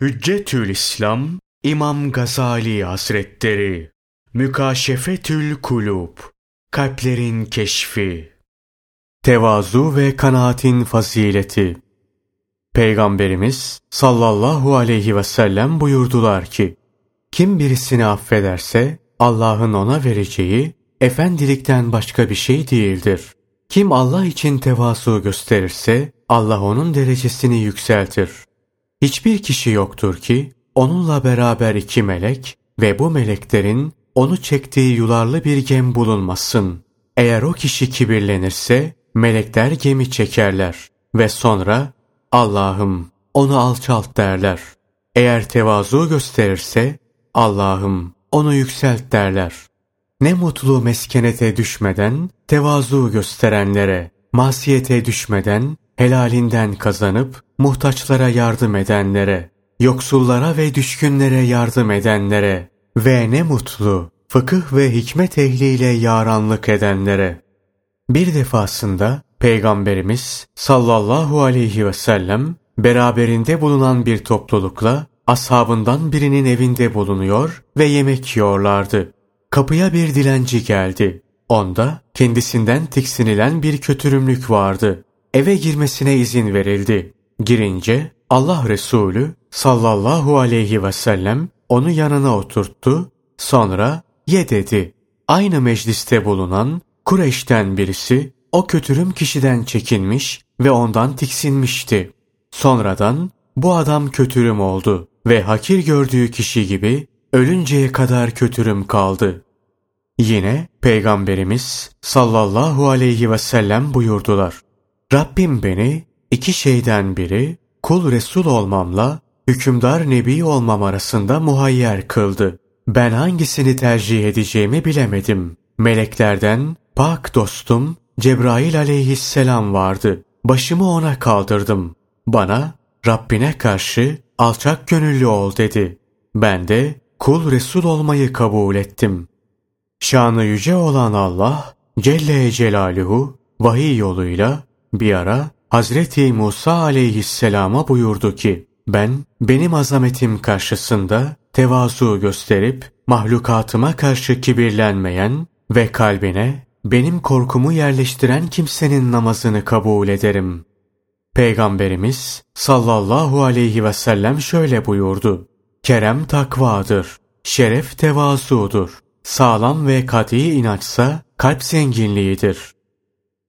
Hüccetül İslam İmam Gazali Hazretleri Mükaşefetül Kulub Kalplerin Keşfi Tevazu ve kanaatin fazileti Peygamberimiz sallallahu aleyhi ve sellem buyurdular ki, Kim birisini affederse Allah'ın ona vereceği efendilikten başka bir şey değildir. Kim Allah için tevazu gösterirse Allah onun derecesini yükseltir. Hiçbir kişi yoktur ki onunla beraber iki melek ve bu meleklerin onu çektiği yularlı bir gem bulunmasın. Eğer o kişi kibirlenirse melekler gemi çekerler ve sonra Allah'ım onu alçalt derler. Eğer tevazu gösterirse Allah'ım onu yükselt derler. Ne mutlu meskenete düşmeden tevazu gösterenlere, masiyete düşmeden helalinden kazanıp muhtaçlara yardım edenlere, yoksullara ve düşkünlere yardım edenlere ve ne mutlu fıkıh ve hikmet ehliyle yaranlık edenlere. Bir defasında Peygamberimiz sallallahu aleyhi ve sellem beraberinde bulunan bir toplulukla ashabından birinin evinde bulunuyor ve yemek yiyorlardı. Kapıya bir dilenci geldi. Onda kendisinden tiksinilen bir kötürümlük vardı. Eve girmesine izin verildi. Girince Allah Resulü sallallahu aleyhi ve sellem onu yanına oturttu. Sonra ye dedi. Aynı mecliste bulunan Kureyş'ten birisi o kötürüm kişiden çekinmiş ve ondan tiksinmişti. Sonradan bu adam kötürüm oldu ve hakir gördüğü kişi gibi ölünceye kadar kötürüm kaldı. Yine Peygamberimiz sallallahu aleyhi ve sellem buyurdular. Rabbim beni iki şeyden biri kul Resul olmamla hükümdar Nebi olmam arasında muhayyer kıldı. Ben hangisini tercih edeceğimi bilemedim. Meleklerden pak dostum Cebrail aleyhisselam vardı. Başımı ona kaldırdım. Bana Rabbine karşı alçak gönüllü ol dedi. Ben de kul Resul olmayı kabul ettim. Şanı yüce olan Allah Celle Celaluhu vahiy yoluyla bir ara Hazreti Musa aleyhisselama buyurdu ki ben benim azametim karşısında tevazu gösterip mahlukatıma karşı kibirlenmeyen ve kalbine benim korkumu yerleştiren kimsenin namazını kabul ederim. Peygamberimiz sallallahu aleyhi ve sellem şöyle buyurdu. Kerem takvadır, şeref tevazudur, sağlam ve kat'i inançsa kalp zenginliğidir.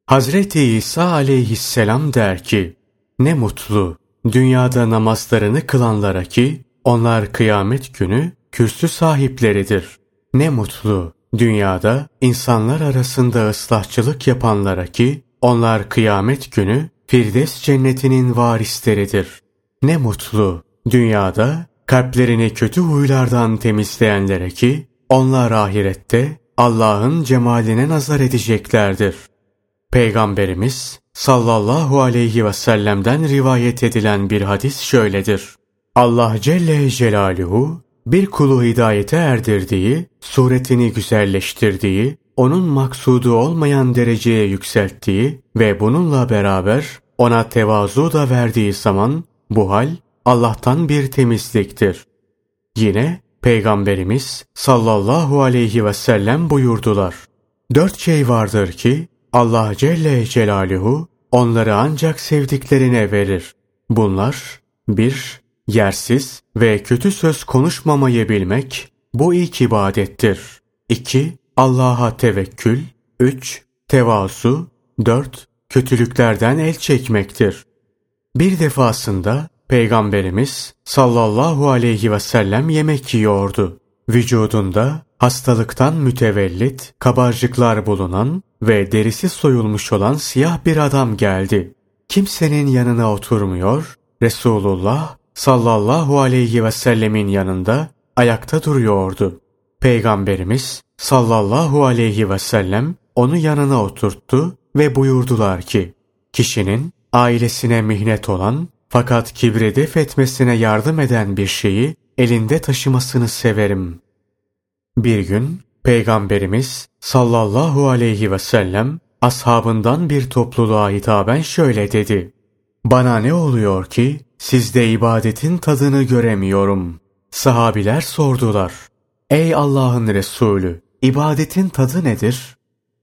Hazreti İsa aleyhisselam der ki, ne mutlu dünyada namazlarını kılanlara ki onlar kıyamet günü kürsü sahipleridir. Ne mutlu dünyada insanlar arasında ıslahçılık yapanlara ki onlar kıyamet günü Firdevs cennetinin varisleridir. Ne mutlu dünyada kalplerini kötü huylardan temizleyenlere ki onlar ahirette Allah'ın cemaline nazar edeceklerdir. Peygamberimiz sallallahu aleyhi ve sellem'den rivayet edilen bir hadis şöyledir. Allah Celle Celaluhu bir kulu hidayete erdirdiği, suretini güzelleştirdiği, onun maksudu olmayan dereceye yükselttiği ve bununla beraber ona tevazu da verdiği zaman bu hal Allah'tan bir temizliktir. Yine Peygamberimiz sallallahu aleyhi ve sellem buyurdular. Dört şey vardır ki Allah Celle Celaluhu onları ancak sevdiklerine verir. Bunlar bir Yersiz ve kötü söz konuşmamayı bilmek bu ilk ibadettir. 2. Allah'a tevekkül 3. Tevazu 4. Kötülüklerden el çekmektir. Bir defasında Peygamberimiz sallallahu aleyhi ve sellem yemek yiyordu. Vücudunda hastalıktan mütevellit kabarcıklar bulunan ve derisi soyulmuş olan siyah bir adam geldi. Kimsenin yanına oturmuyor, Resulullah sallallahu aleyhi ve sellemin yanında ayakta duruyordu. Peygamberimiz sallallahu aleyhi ve sellem onu yanına oturttu ve buyurdular ki, kişinin ailesine mihnet olan fakat kibri def etmesine yardım eden bir şeyi elinde taşımasını severim. Bir gün Peygamberimiz sallallahu aleyhi ve sellem ashabından bir topluluğa hitaben şöyle dedi. Bana ne oluyor ki sizde ibadetin tadını göremiyorum. Sahabiler sordular. Ey Allah'ın Resulü, ibadetin tadı nedir?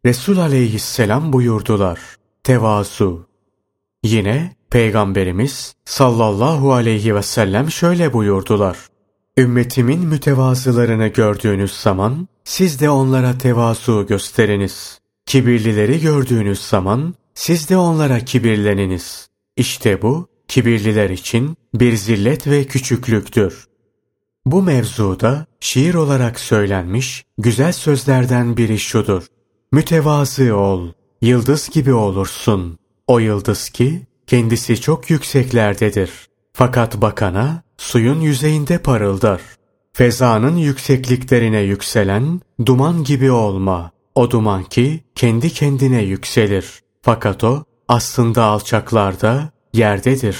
Resul aleyhisselam buyurdular. Tevazu. Yine Peygamberimiz sallallahu aleyhi ve sellem şöyle buyurdular. Ümmetimin mütevazılarını gördüğünüz zaman siz de onlara tevazu gösteriniz. Kibirlileri gördüğünüz zaman siz de onlara kibirleniniz. İşte bu kibirliler için bir zillet ve küçüklüktür. Bu mevzuda şiir olarak söylenmiş güzel sözlerden biri şudur. Mütevazı ol, yıldız gibi olursun. O yıldız ki kendisi çok yükseklerdedir. Fakat bakana suyun yüzeyinde parıldar. Fezanın yüksekliklerine yükselen duman gibi olma. O duman ki kendi kendine yükselir. Fakat o aslında alçaklarda yerdedir.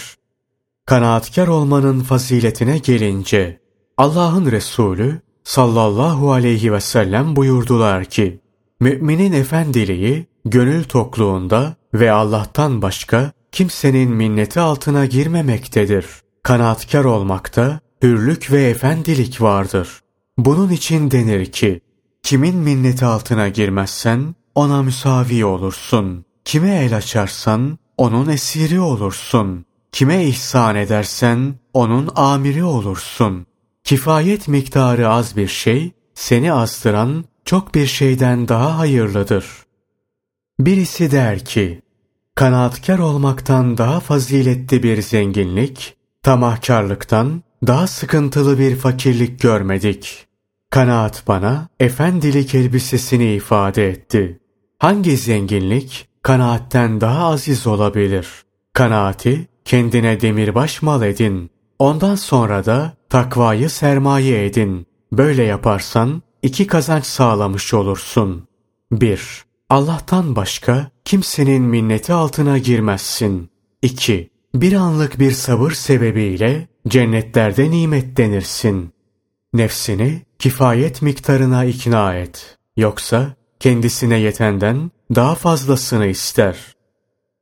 Kanaatkar olmanın faziletine gelince Allah'ın Resulü sallallahu aleyhi ve sellem buyurdular ki Müminin efendiliği gönül tokluğunda ve Allah'tan başka kimsenin minneti altına girmemektedir. Kanaatkar olmakta hürlük ve efendilik vardır. Bunun için denir ki, kimin minneti altına girmezsen ona müsavi olursun. Kime el açarsan onun esiri olursun. Kime ihsan edersen onun amiri olursun. Kifayet miktarı az bir şey, seni azdıran çok bir şeyden daha hayırlıdır. Birisi der ki, kanaatkar olmaktan daha faziletli bir zenginlik, tamahkarlıktan daha sıkıntılı bir fakirlik görmedik. Kanaat bana efendilik elbisesini ifade etti. Hangi zenginlik kanaatten daha aziz olabilir? Kanaati kendine demirbaş mal edin. Ondan sonra da takvayı sermaye edin. Böyle yaparsan iki kazanç sağlamış olursun. 1. Allah'tan başka kimsenin minneti altına girmezsin. 2. Bir anlık bir sabır sebebiyle cennetlerde nimetlenirsin. Nefsini kifayet miktarına ikna et. Yoksa kendisine yetenden daha fazlasını ister.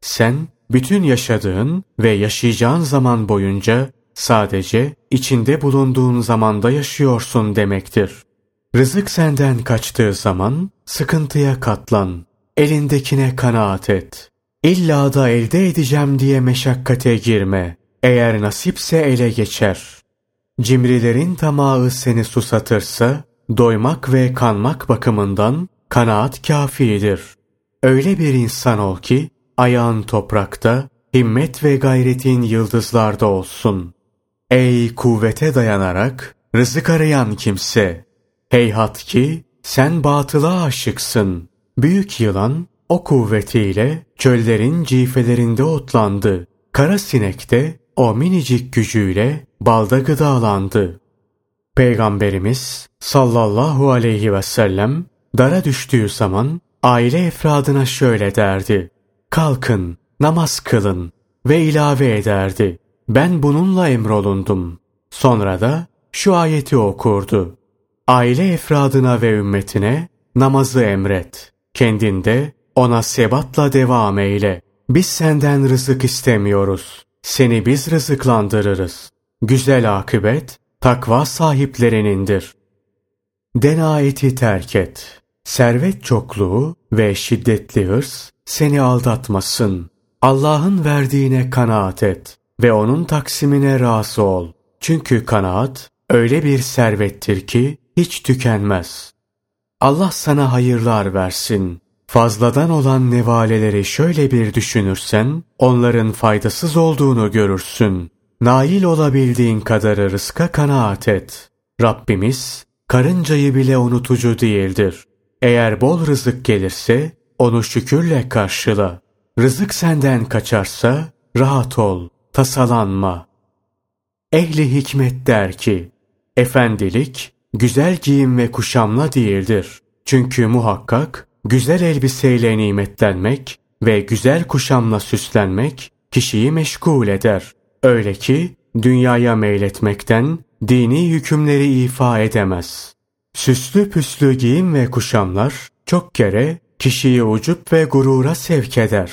Sen bütün yaşadığın ve yaşayacağın zaman boyunca sadece içinde bulunduğun zamanda yaşıyorsun demektir. Rızık senden kaçtığı zaman sıkıntıya katlan. Elindekine kanaat et. İlla da elde edeceğim diye meşakkate girme. Eğer nasipse ele geçer. Cimrilerin tamağı seni susatırsa, doymak ve kanmak bakımından kanaat kafidir. Öyle bir insan ol ki, ayağın toprakta, himmet ve gayretin yıldızlarda olsun. Ey kuvvete dayanarak, rızık arayan kimse! Heyhat ki, sen batıla aşıksın. Büyük yılan, o kuvvetiyle çöllerin cifelerinde otlandı. Kara sinek de o minicik gücüyle balda gıdalandı. Peygamberimiz sallallahu aleyhi ve sellem dara düştüğü zaman aile efradına şöyle derdi. Kalkın, namaz kılın ve ilave ederdi. Ben bununla emrolundum. Sonra da şu ayeti okurdu. Aile efradına ve ümmetine namazı emret. Kendinde ona sebatla devam eyle. Biz senden rızık istemiyoruz. Seni biz rızıklandırırız. Güzel akıbet takva sahiplerinindir. Denayeti terk et. Servet çokluğu ve şiddetli hırs seni aldatmasın. Allah'ın verdiğine kanaat et ve onun taksimine razı ol. Çünkü kanaat öyle bir servettir ki hiç tükenmez. Allah sana hayırlar versin. Fazladan olan nevaleleri şöyle bir düşünürsen, onların faydasız olduğunu görürsün. Nail olabildiğin kadarı rızka kanaat et. Rabbimiz, karıncayı bile unutucu değildir. Eğer bol rızık gelirse, onu şükürle karşıla. Rızık senden kaçarsa, rahat ol, tasalanma. Ehli hikmet der ki, efendilik, güzel giyim ve kuşamla değildir. Çünkü muhakkak güzel elbiseyle nimetlenmek ve güzel kuşamla süslenmek kişiyi meşgul eder. Öyle ki dünyaya meyletmekten dini hükümleri ifa edemez. Süslü püslü giyim ve kuşamlar çok kere kişiyi ucup ve gurura sevk eder.